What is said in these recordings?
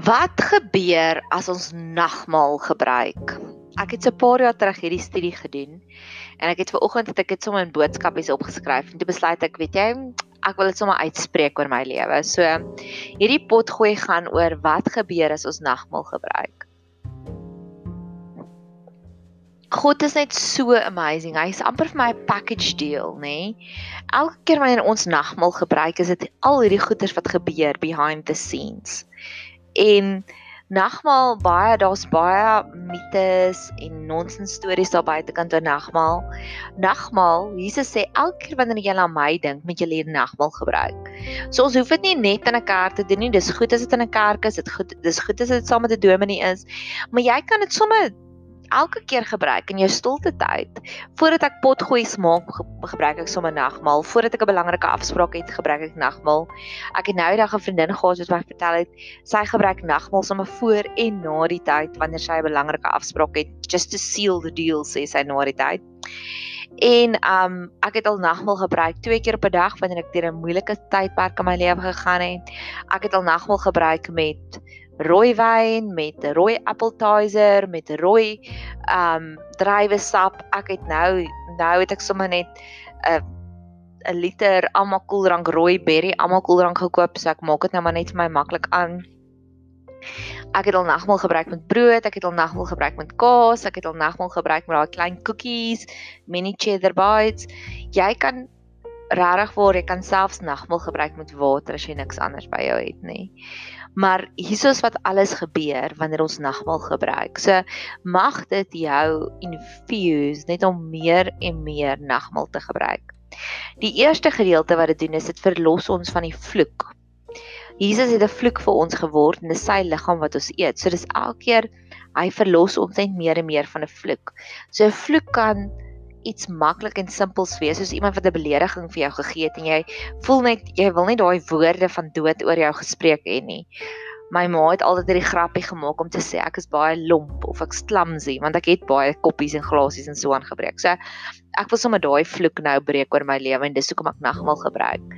Wat gebeur as ons nagmaal gebruik? Ek het so 'n paar jaar terug hierdie studie gedoen en ek het ver oggend het ek dit sommer in boodskapies opgeskryf en toe besluit ek, weet jy, ek wil dit sommer uitspreek oor my lewe. So hierdie pot gooi gaan oor wat gebeur as ons nagmaal gebruik. God is net so amazing. Hy's amper vir my 'n package deal, nê? Nee? Elke keer wanneer ons nagmaal gebruik, is dit al hierdie goeders wat gebeur behind the scenes. En nagmaal baie daar's baie mites en nonsens stories daar buitekant oor nagmaal. Nagmaal, Jesus sê elke keer wanneer jy aan my dink, moet jy leer nagmaal gebruik. So ons hoef dit nie net in 'n kerk te doen nie. Dis goed as dit in 'n kerk is, dit goed dis goed as dit saam met 'n dominee is. Maar jy kan dit sommer elke keer gebruik in jou stilte tyd. Voordat ek potgooi smaak gebruik ek sommer nagmaal. Voordat ek 'n belangrike afspraak het, gebruik ek nagmaal. Ek het nou eendag 'n vriendin gehad wat my vertel het sy gebruik nagmaal sommer voor en na die tyd wanneer sy 'n belangrike afspraak het, just to seal the deal sê sy na die tyd. En um ek het al nagmaal gebruik twee keer op 'n dag wanneer ek deur 'n moeilike tydperk in my lewe gegaan het. Ek het al nagmaal gebruik met rooi wyn met rooi appetizer met rooi um druiwesap. Ek het nou nou het ek sommer net 'n 'n liter almal koeldrank rooi berry almal koeldrank gekoop, so ek maak dit nou maar net vir my maklik aan. Ek het al nagmaal gebruik met brood, ek het al nagmaal gebruik met kaas, ek het al nagmaal gebruik met daai klein koekies, mini cheddar bites. Jy kan regtig waar jy kan selfs nagmaal gebruik met water as jy niks anders by jou het nie. Maar hiersoos wat alles gebeur wanneer ons nagmaal gebruik. So mag dit jou infuse net om meer en meer nagmaal te gebruik. Die eerste gedeelte wat dit doen is dit verlos ons van die vloek. Jesus het 'n vloek vir ons geword en dis sy liggaam wat ons eet. So dis elke keer hy verlos ons net meer en meer van 'n vloek. So 'n vloek kan iets maklik en simpels wees soos iemand wat 'n belediging vir jou gegee het en jy voel net jy wil nie daai woorde van dood oor jou gespreek hê nie my ma het altyd hierdie grappie gemaak om te sê ek is baie lomp of ek clumsy want ek het baie koppies en glasies en so aangebreek. So ek wil sommer daai vloek nou breek oor my lewe en dis hoekom ek nagmaal gebruik.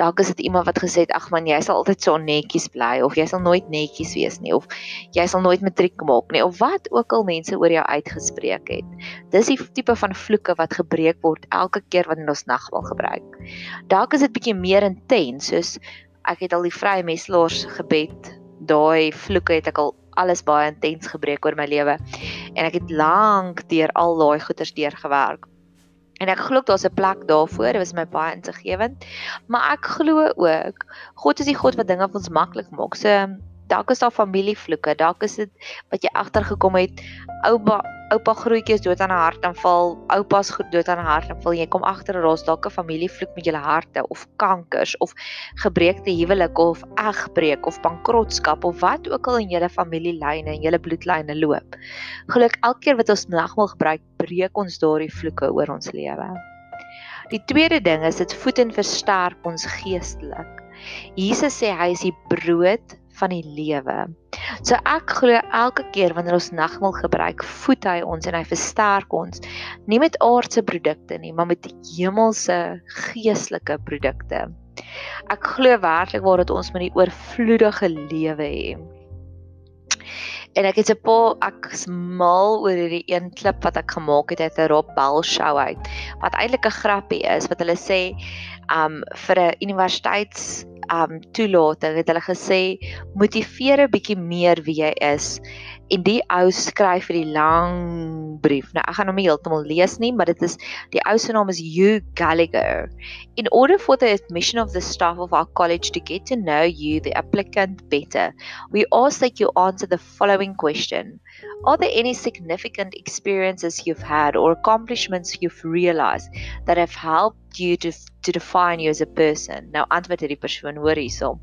Dalk is dit iemand wat gesê het ag man jy sal altyd so netjies bly of jy sal nooit netjies wees nie of jy sal nooit matriek maak nie of wat ook al mense oor jou uitgespreek het. Dis die tipe van vloeke wat gebreek word elke keer wanneer ons nagmaal gebruik. Dalk is dit bietjie meer intens soos ek het al die vrye meslaers gebed daai vloeke het ek al alles baie intens gebreek oor my lewe en ek het lank deur al daai goeters deurgewerk. En ek glo daar's 'n plek daarvoor, dit was my baie insiggewend. Maar ek glo ook God is die God wat dinge vir ons maklik maak. So dalk is daar familievloeke, dalk is dit wat jy agtergekom het, oupa oupa grootjie is dood aan 'n hartaanval, oupa's dood aan 'n hartaanval. Jy kom agter daar's dalk 'n familievloek met julle harte of kankers of gebreekte huwelike of egbreek of bankrotskap of wat ook al in julle familielyne en julle bloedlyne loop. Geluk elke keer wat ons nagmaal gebruik, breek ons daardie vloeke oor ons lewe. Die tweede ding is dit voed en versterk ons geestelik. Jesus sê hy is die brood van die lewe. So ek glo elke keer wanneer ons nagmaal gebruik, voed hy ons en hy versterk ons nie met aardse produkte nie, maar met hemelse geestelike produkte. Ek glo werklik waar dat ons met die oorvloedige lewe hê. En ek het 'n paar ek smal oor hierdie een klip wat ek gemaak het uit 'n Rob Bell show uit. Wat eintlik 'n grappie is wat hulle sê um vir 'n universiteits um toelating het hulle gesê motiveer 'n bietjie meer wie jy is en die ou skryf vir die lang brief. Nou ek gaan hom nie heeltemal lees nie, maar dit is die ou se naam is Hugh Gallagher. In order for the admission of the staff of our college to get to know you the applicant better, we ask that you answer the following question. Are there any significant experiences you've had or accomplishments you've realized that have helped you to to define you as a person? Nou antwoord hierdie persoon hierso.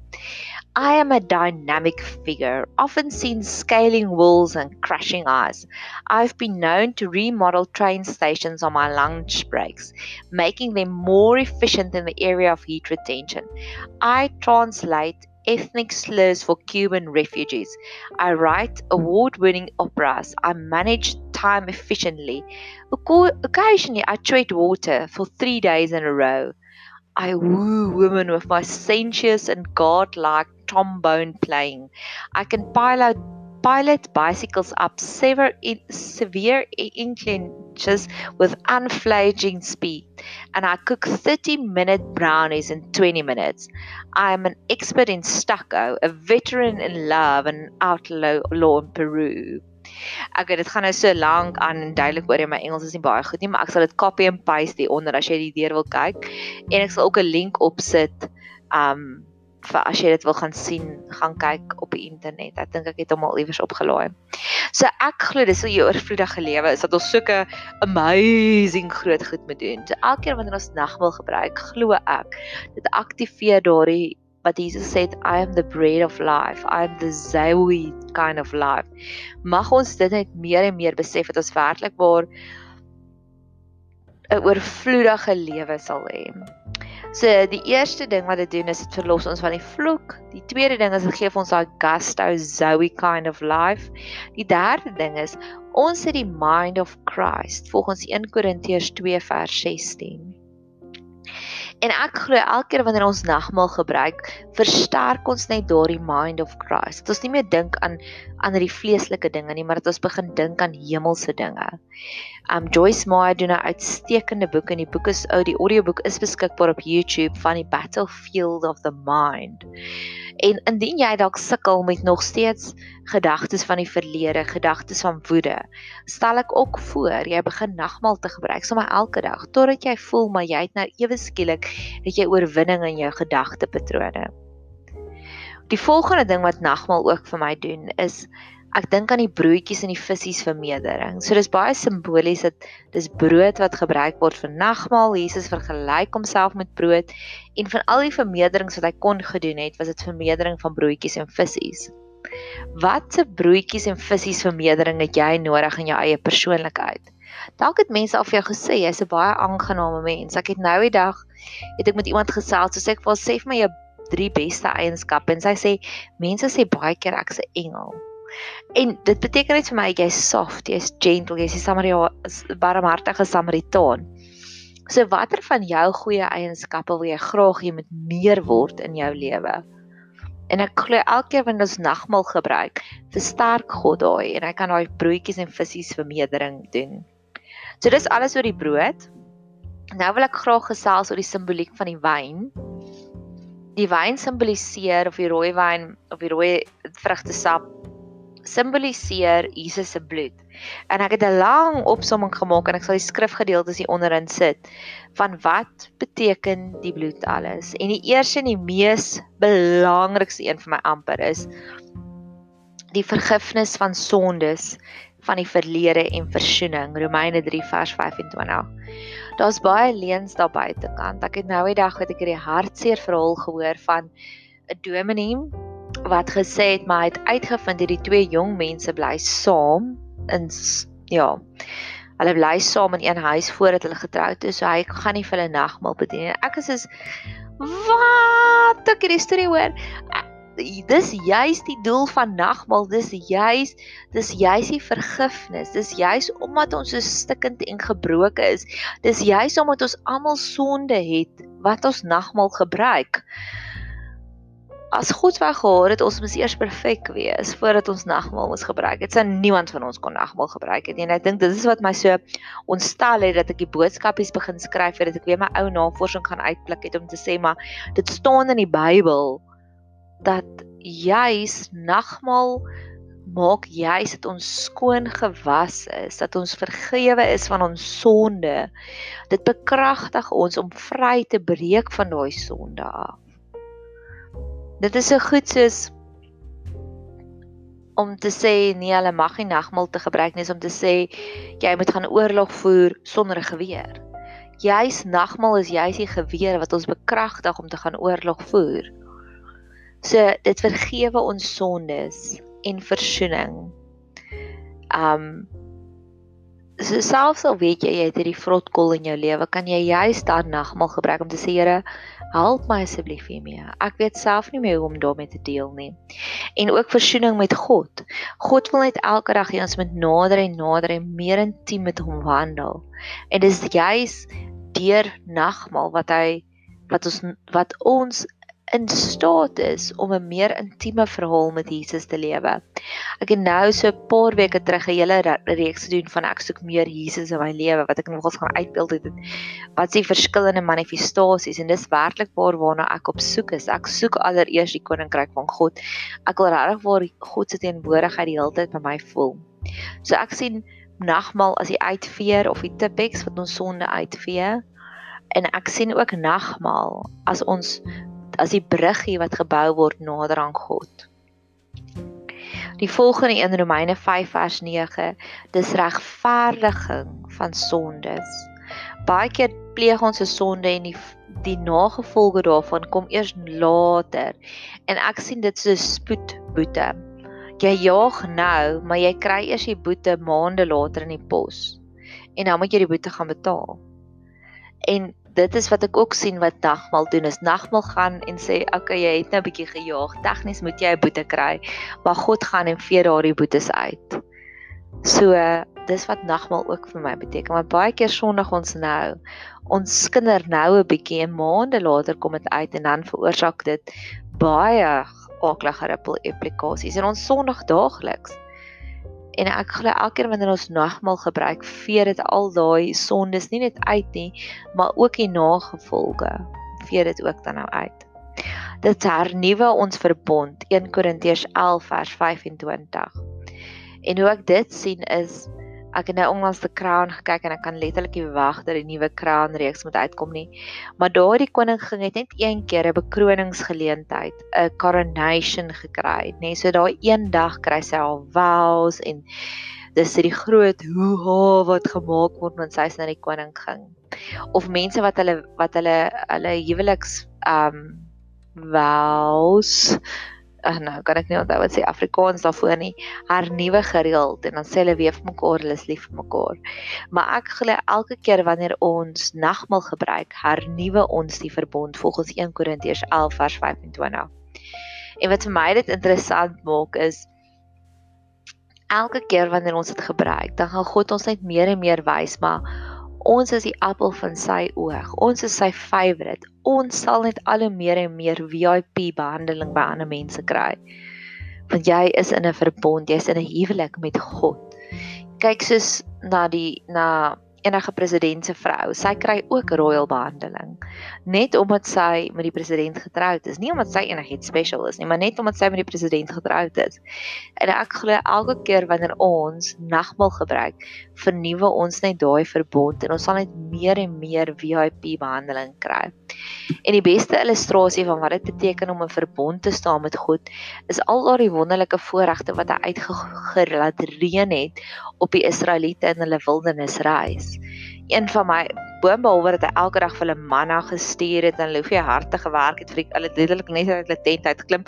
I am a dynamic figure, often seen scaling walls and crashing ice. I've been known to remodel train stations on my lunch breaks, making them more efficient in the area of heat retention. I translate ethnic slurs for Cuban refugees. I write award winning operas. I manage time efficiently. Occasionally, I treat water for three days in a row. I woo women with my sensuous and godlike trombone playing. I can pilot pilot bicycles up severe severe inclinations with unflinching speed and I cook 30 minute brownies in 20 minutes. I am an expert in stucco, a veteran in love and outlaw law in Peru. Ek weet dit gaan nou so lank aan en duidelik oor my Engels is nie baie goed nie, maar ek sal dit copy and paste hier onder as jy die deur wil kyk en ek sal ook 'n link opsit um vir as jy dit wil gaan sien, gaan kyk op die internet. Ek dink ek het hom al iewers opgelaai. So ek glo dis hoe jy oorvloedige lewe is dat ons sulke amazing groot goed moet doen. So elke keer wanneer ons nagmaal gebruik, glo ek dit aktiveer daardie wat Jesus sê I am the bread of life. I am the Zoe kind of life. Mag ons dit net meer en meer besef dat ons werklik waar 'n oorvloedige lewe sal hê. So die eerste ding wat dit doen is dit verlos ons van die vloek. Die tweede ding is dit gee ons daai gusto Zoe kind of life. Die derde ding is ons het die mind of Christ volgens 1 Korintiërs 2 vers 16. En ek glo elke keer wanneer ons nagmaal gebruik, versterk ons net daardie mind of Christ. Dat ons nie meer dink aan aan die vleeslike dinge nie, maar dat ons begin dink aan hemelse dinge. Um Joyce Meyer doen 'n uitstekende boek en die boek is ou, die audioboek is beskikbaar op YouTube van die Battlefield of the Mind. En indien jy dalk sukkel met nog steeds gedagtes van die verlede, gedagtes van woede, stel ek ook voor jy begin nagmaal te gebruik sommer elke dag totdat jy voel maar jy het nou ewe skielik het jy oorwinning in jou gedagtepatrone. Die volgende ding wat nagmaal ook vir my doen is ek dink aan die broodjies en die visse vermeerdering. So dis baie simbolies dat dis brood wat gebruik word vir nagmaal. Jesus vergelyk homself met brood en van al die vermeerderings wat hy kon gedoen het, was dit vermeerdering van broodjies en visse. Watse broodjies en visse vermeerdering het jy nodig in jou eie persoonlikheid? Dalk het mense al vir jou gesê jy's 'n baie aangename mens. Ek het nou die dag het ek met iemand gesels, so sê ek vir sê vir my jou drie beste eienskappe en sy sê mense sê baie keer ek's 'n engel. En dit beteken net vir my jy's soft, jy's gentle, jy's 'n Samaria barmhartige Samaritaan. So watter van jou goeie eienskappe wil jy graag hê moet meer word in jou lewe? En ek glo elke keer wanneer ons nagmaal gebruik, versterk God daai en hy kan daai broodjies en visse vermeerdering doen. So dis alles oor die brood. Nou wil ek graag gesels oor die simboliek van die wyn. Die wyn simboliseer of die rooi wyn of die rooi vrugtesap simboliseer Jesus se bloed. En ek het 'n lang opsomming gemaak en ek sal die skrifgedeeltes hier onderin sit van wat beteken die bloed alles. En die eerste en die mees belangrikste een vir my amper is die vergifnis van sondes van die verlede en versoening. Romeine 3 vers 25. Daar's baie leuns daar buitekant. Ek het nou die dag wat ek hierdie hartseer verhaal gehoor van 'n dominee wat gesê het maar hy het uitgevind hierdie twee jong mense bly saam in ja. Hulle bly saam in een huis voordat hulle getroud is, so hy gaan nie vir hulle nagmaal bedien. Ek is is wat ek hierdie storie hoor. Dis juis die doel van nagmaal. Dis juis dis juis die vergifnis. Dis juis omdat ons so stikkend en gebroken is. Dis juis omdat ons almal sonde het wat ons nagmaal gebruik as God wou gehad het ons moes eers perfek wees voordat ons nagmaal moes gebruik. Dit sou niemand van ons kon nagmaal gebruik het nie. En ek dink dit is wat my so ontstel het dat ek die boodskapies begin skryf het dat ek weer my ou navorsing gaan uitblik het om te sê maar dit staan in die Bybel dat juis nagmaal maak juis dat ons skoon gewas is, dat ons vergewe is van ons sonde. Dit bekragtig ons om vry te breek van daai sonde af. Dit is so goed soos om te sê nee, hulle mag nie nagmaal te gebruik nie, om te sê jy moet gaan oorlog voer sonder 'n geweer. Juis nagmaal is juis die geweer wat ons bekragtig om te gaan oorlog voer. So dit vergewe ons sondes en versoening. Um so selfs al weet jy jy het hierdie vrotkol in jou lewe, kan jy juis daardie nagmaal gebruik om te sê Here, help my asseblief hiermee. Ek weet self nie meer hoe om daarmee te deel nie. En ook versoening met God. God wil net elke dag hê ons moet nader en nader en meer intiem met hom wandel. En dis juis deur nagmaal wat hy wat ons wat ons in staat is om 'n meer intieme verhaal met Jesus te lewe. Ek het nou so 'n paar weke terug 'n hele reeks gedoen van ek soek meer Jesus in my lewe wat ek nogals gaan uitbeeld het. Wat is die verskillende manifestasies en dis werklik waar waarna ek op soek is. Ek soek allereers die koninkryk van God. Ek wil regtig waar God se teenwoordigheid die hele tyd by my voel. So ek sien nagmaal as die uitveer of die tipex wat ons sonde uitvee en ek sien ook nagmaal as ons as die bruggie wat gebou word nader aan God. Die volgende in Romeine 5 vers 9, dis regverdiging van sondes. Baie keer pleeg ons 'n sonde en die die nagevolge daarvan kom eers later. En ek sien dit so spoedboete. Jy jaag nou, maar jy kry eers die boete maande later in die pos. En dan moet jy die boete gaan betaal. En dit is wat ek ook sien wat nagmaal doen is nagmaal gaan en sê okay jy het nou 'n bietjie gejaag. Tegnies moet jy 'n boete kry maar God gaan en vee daardie boetes uit. So dis wat nagmaal ook vir my beteken maar baie keer sondig ons nou ons skinder nou 'n bietjie en maande later kom dit uit en dan veroorsaak dit baie aaklige ripple implikasies en ons sondig daagliks En ek glo elke keer wanneer ons nagmaal gebruik, vee dit al daai sondes nie net uit nie, maar ook die nagevolge. Vee dit ook dan nou uit. Dit hernuwe ons verbond. 1 Korintiërs 11 vers 25. En hoe ek dit sien is ek het nou onlangs die Crown gekyk en ek kan letterlik nie wag dat die nuwe Crown reeks moet uitkom nie. Maar daardie koning ging net een keer 'n bekroningsgeleentheid, 'n coronation gekry, nê. Nee, so daai een dag kry sy al vows en dis die groot hoe wat gemaak word wanneer sy na die koning ging. Of mense wat hulle wat hulle hulle huweliks um vows ag nou kan ek nie onthou wat sê Afrikaans daarvoor nie. Hernuwe gereeld en dan sê hulle weer vir mekaar hulle is lief vir mekaar. Maar ek glo elke keer wanneer ons nagmaal gebruik hernuwe ons die verbond volgens 1 Korintiërs 11 vers 25 en wat vir my dit interessant maak is elke keer wanneer ons dit gebruik dan gaan God ons net meer en meer wys maar Ons is die appel van sy oog. Ons is sy favourite. Ons sal net al hoe meer en meer VIP behandeling by ander mense kry. Want jy is in 'n verbond, jy's in 'n huwelik met God. Kyk soos na die na enige president se vrou. Sy kry ook royal behandeling net omdat sy met die president getroud is. Nie omdat sy enigiets special is nie, maar net omdat sy met die president getroud is. En ek glo elke keer wanneer ons nagmaal gebruik, vernuwe ons net daai verbond en ons sal net meer en meer VIP behandeling kry. En die beste illustrasie van wat dit beteken om 'n verbond te staan met God, is al daardie wonderlike voorregte wat hy uitgelaat reën het op die Israeliete in hulle wildernisreis. Een van my boonbehalwe dat hy elke dag vir hulle manna gestuur het en hulle jy harte gewerk het vir hulle letterlik net uit hulle tent uit klim,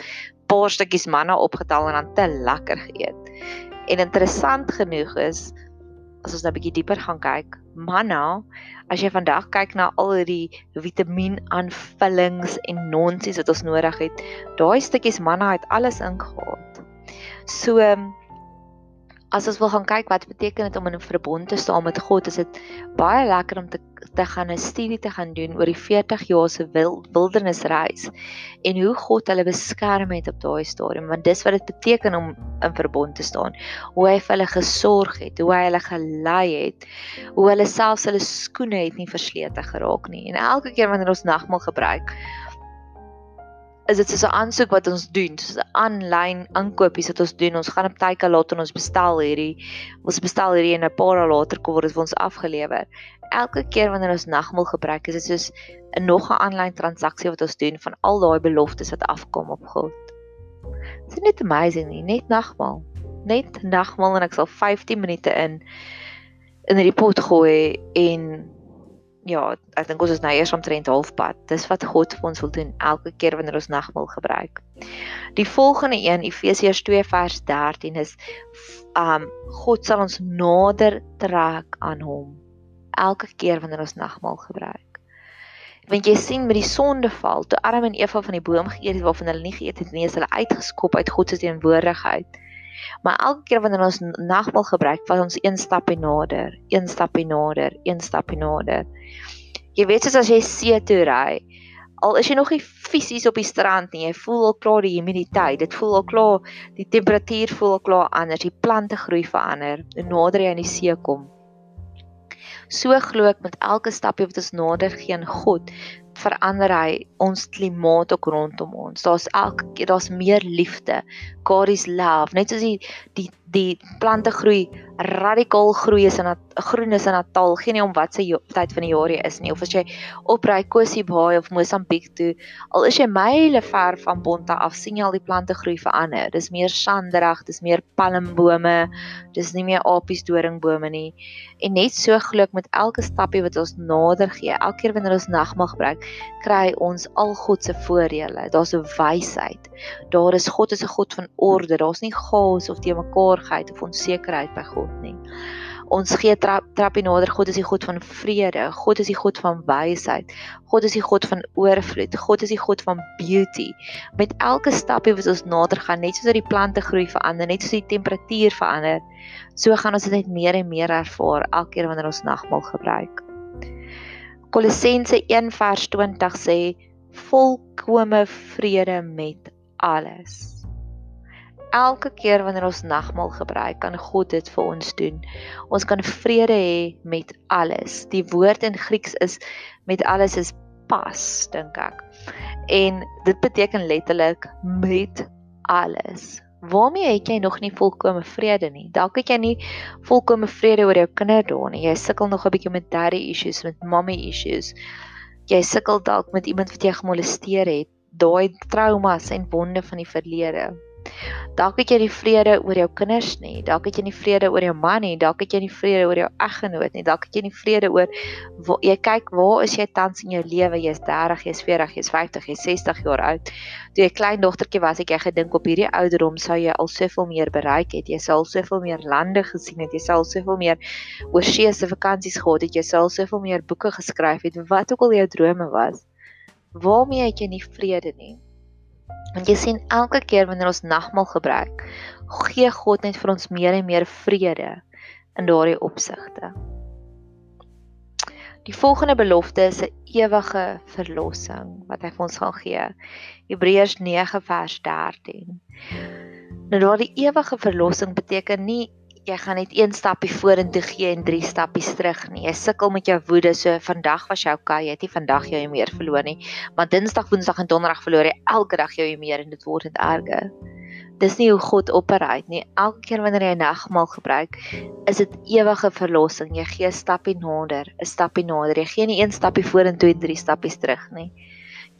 paar stukkies manna opgetel en dan te lekker geëet. En interessant genoeg is as ons nou 'n bietjie dieper gaan kyk, manna, as jy vandag kyk na al die vitamienaanvullings en nonsies wat ons nodig het, daai stukkies manna het alles ingehaat. So as ons wil gaan kyk wat beteken dit om in 'n verbond te staan met God, is dit baie lekker om te te gaan 'n studie te gaan doen oor die 40 jaar se wildernisreis en hoe God hulle beskerm het op daai stadium, want dis wat dit beteken om in verbond te staan. Hoe hy vir hulle gesorg het, hoe hy hulle gelei het, hoe hulle selfs hulle skoene het nie verslete geraak nie. En elke keer wanneer ons nagmaal gebruik, is dit so 'n aansoek wat ons doen, so 'n aanlyn aankopies wat ons doen. Ons gaan op Takealot en ons bestel hierdie. Ons bestel hierdie en 'n paar dae later kom dit vir ons afgelewer. Elke keer wanneer ons nagmaal gebruik, is dit soos 'n nog 'n aanlyn transaksie wat ons doen van al daai beloftes wat afkom op God. Dit is net amazing nie, net nagmaal. Net nagmaal en ek sal 15 minute in in die pot gooi en ja, ek dink ons is nou eers omtrent halfpad. Dis wat God vir ons wil doen elke keer wanneer ons nagmaal gebruik. Die volgende een, Efesiërs 2 vers 13 is um God sal ons nader trek aan hom elke keer wanneer ons nagmaal gebruik. Want jy sien met die sondeval, toe Adam en Eva van die boom geëet het waarvan hulle nie geëet het nie, is hulle uitgeskop uit God se teenwoordigheid. Maar elke keer wanneer ons nagmaal gebruik, vat ons een stapie nader, een stapie nader, een stapie nader. Jy weet soos as jy see toe ry, Al is jy nog nie fisies op die strand nie, jy voel al klaar die humiditeit. Dit voel al klaar die temperatuur voel al klaar anders. Die plante groei verander. Hoe nader jy aan die see kom. So glo ek met elke stapie wat ons nader gee aan God, verander hy ons klimaat ook rondom ons. Daar's elke keer daar's meer liefde. God is love. Net soos die die die plante groei radikaal groei is in 'n groen is in Natal, geen nie om wat se tyd van die jaar jy is nie. Of as jy opry Kosi Baai of Mosambiek toe, al is jy myle ver van Bonta af, sien jy al die plante groei verander. Dis meer sanderig, dis meer palmbome, dis nie meer apies doringbome nie. En net so glo ek met elke stappie wat ons nader gee, elke keer wanneer ons nagmaal gebruik, kry ons al God se voordele. Daar's 'n wysheid. Daar is God is 'n God van orde. Daar's nie chaos of te mekaarheid of onsekerheid by God nie. Ons gee trap trappie nader. God is die God van vrede. God is die God van wysheid. God is die God van oorvloed. God is die God van beauty. Met elke stapie wat ons nader gaan, net soos dat die plante groei verander, net soos die temperatuur verander, so gaan ons dit net meer en meer ervaar elke keer wanneer ons nagmaal gebruik. Kolossense 1:20 sê volkome vrede met alles. Elke keer wanneer ons nagmaal gebruik, kan God dit vir ons doen. Ons kan vrede hê met alles. Die woord in Grieks is met alles is pas, dink ek. En dit beteken letterlik met alles waarmee het jy nog nie volkomme vrede nie? Dalk het jy nie volkomme vrede oor jou kinderdaan nie. Jy sukkel nog 'n bietjie met daddy issues, met mommy issues. Jy sukkel dalk met iemand wat jy gemolesteer het, daai traumas en wonde van die verlede. Dalk het jy nie vrede oor jou kinders nie. Dalk het jy nie vrede oor jou man nie. Dalk het jy nie vrede oor jou eggenoot nie. Dalk het jy nie vrede oor waar, jy kyk waar is jy tans in jou lewe? Jy's 30, jy's 40, jy's 50, jy's 60 jaar oud. Toe jy klein dogtertjie was, het jy gedink op hierdie ouderdom sou jy al soveel meer bereik het. Jy sou al soveel meer lande gesien het. Jy sou al soveel meer oorsee se vakansies gehad het. Jy sou al soveel meer boeke geskryf het. Wat ook al jou drome was. Waarmee het jy nie vrede nie? Want jy sien elke keer wanneer ons nagmaal gebruik, gee God net vir ons meer en meer vrede in daardie opsigte. Die volgende belofte is 'n ewige verlossing wat hy vir ons gaan gee. Hebreërs 9 vers 13. Nou daardie ewige verlossing beteken nie jy gaan net een stappie vorentoe gee en drie stappies terug nie. Jy sukkel met jou woede. So vandag was jy okay, jy het nie vandag jou meer verloor nie, maar Dinsdag, Woensdag en Donderdag verloor jy elke dag jou meer en dit word net erger. Dis nie hoe God operate nie. Elke keer wanneer jy nagmaal gebruik, is dit ewige verlossing. Jy gee 'n stappie nader, 'n stappie nader. Jy gee nie een stappie vorentoe en drie stappies terug nie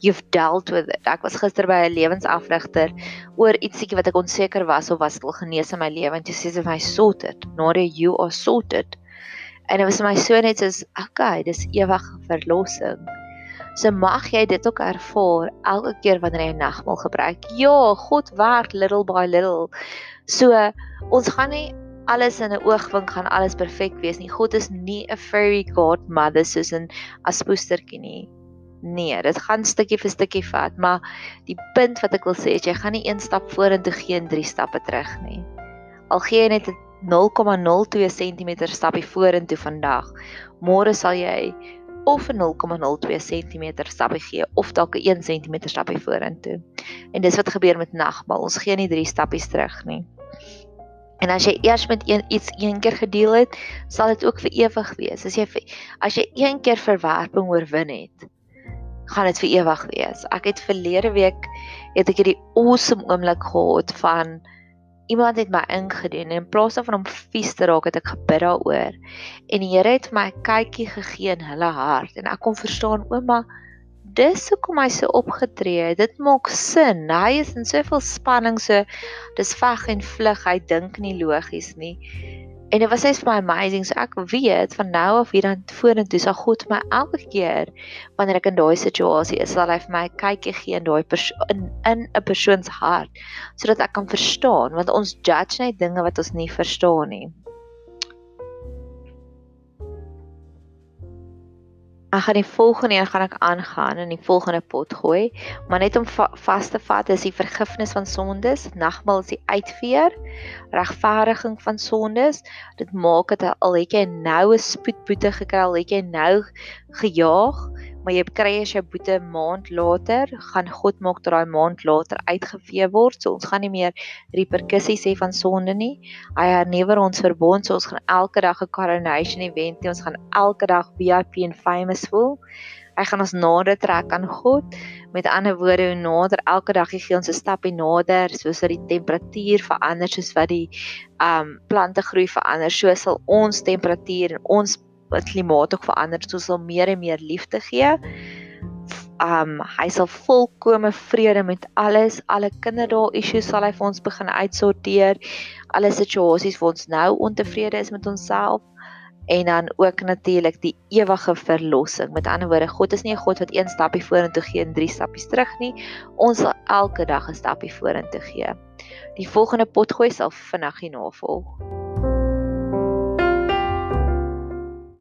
you've dealt with it. Ek was gister by 'n lewensafrigter oor ietsiekie wat ek onseker was of was dit al genees in my lewe en toe sê sy vir my sorted. Not you are sorted. En dit was my so net soos okay, dis ewige verlossing. So mag jy dit ook ervaar elke keer wanneer jy nagmaal gebruik. Ja, God werk little by little. So ons gaan nie alles in 'n oogwink gaan alles perfek wees nie. God is nie 'n fairy godmother soos 'n aspoestertjie nie. Nee, dit gaan stukkie vir stukkie vat, maar die punt wat ek wil sê is jy gaan nie een stap vorentoe gee en drie stappe terug nie. Al gee jy net 'n 0,02 cm stappie vorentoe vandag, môre sal jy of 'n 0,02 cm stappie gee of dalk 'n 1 cm stappie vorentoe. En dis wat gebeur met nagmaal. Ons gee nie drie stappies terug nie. En as jy eers met een iets een keer gedeel het, sal dit ook vir ewig wees. As jy as jy een keer verwerping oorwin het, gaan dit vir ewig wees. Ek het verlede week het ek hierdie awesome oomblik gehad van iemand het my ingedoen en in plaas daarvan om vies te raak het ek gebid daaroor. En die Here het my 'n kykie gegee in hulle hart en ek kon verstaan ouma dis hoekom hy so opgetree het. Dit maak sin. Hy is in soveel spanning so dis veg en vlug. Hy dink nie logies nie. En dit was net vir my amazing. So ek weet van nou af hier dan vorentoe sal God my elke keer wanneer ek in daai situasie is, sal hy vir my kykie gee in daai in in 'n persoon se hart sodat ek kan verstaan want ons judge net dinge wat ons nie verstaan nie. Ek gaan die volgende een gaan ek aangaan in die volgende pot gooi, maar net om va vas te vat is die vergifnis van sondes, nagmaal is die uitveer, regverdiging van sondes. Dit maak dit al het jy nou 'n spoedboete gekry, al het jy nou gejaag, maar jy kry as jou boete maand later, gaan God maak dat daai maand later uitgevee word. So ons gaan nie meer reperkusies hê van sonde nie. Hy hernuwer ons verbond, so ons gaan elke dag 'n coronation event hê. Ons gaan elke dag VIP en famous voel. Hy gaan ons nader trek aan God. Met ander woorde, hoe nader elke dag jy gee ons 'n stapie nader, soos dat die temperatuur verander, soos wat die um plante groei verander, so sal ons temperatuur en ons wat klimaat ook verander, so sal meer en meer liefde gee. Um hy sal volkome vrede met alles, alle kinderdae issues sal hy vir ons begin uitsorteer. Alle situasies waar ons nou ontevrede is met onsself en dan ook natuurlik die ewige verlossing. Met ander woorde, God is nie 'n God wat een stappie vorentoe gee en drie stappies terug nie. Ons sal elke dag 'n stappie vorentoe gee. Die volgende potgooi sal vinnig hierna volg.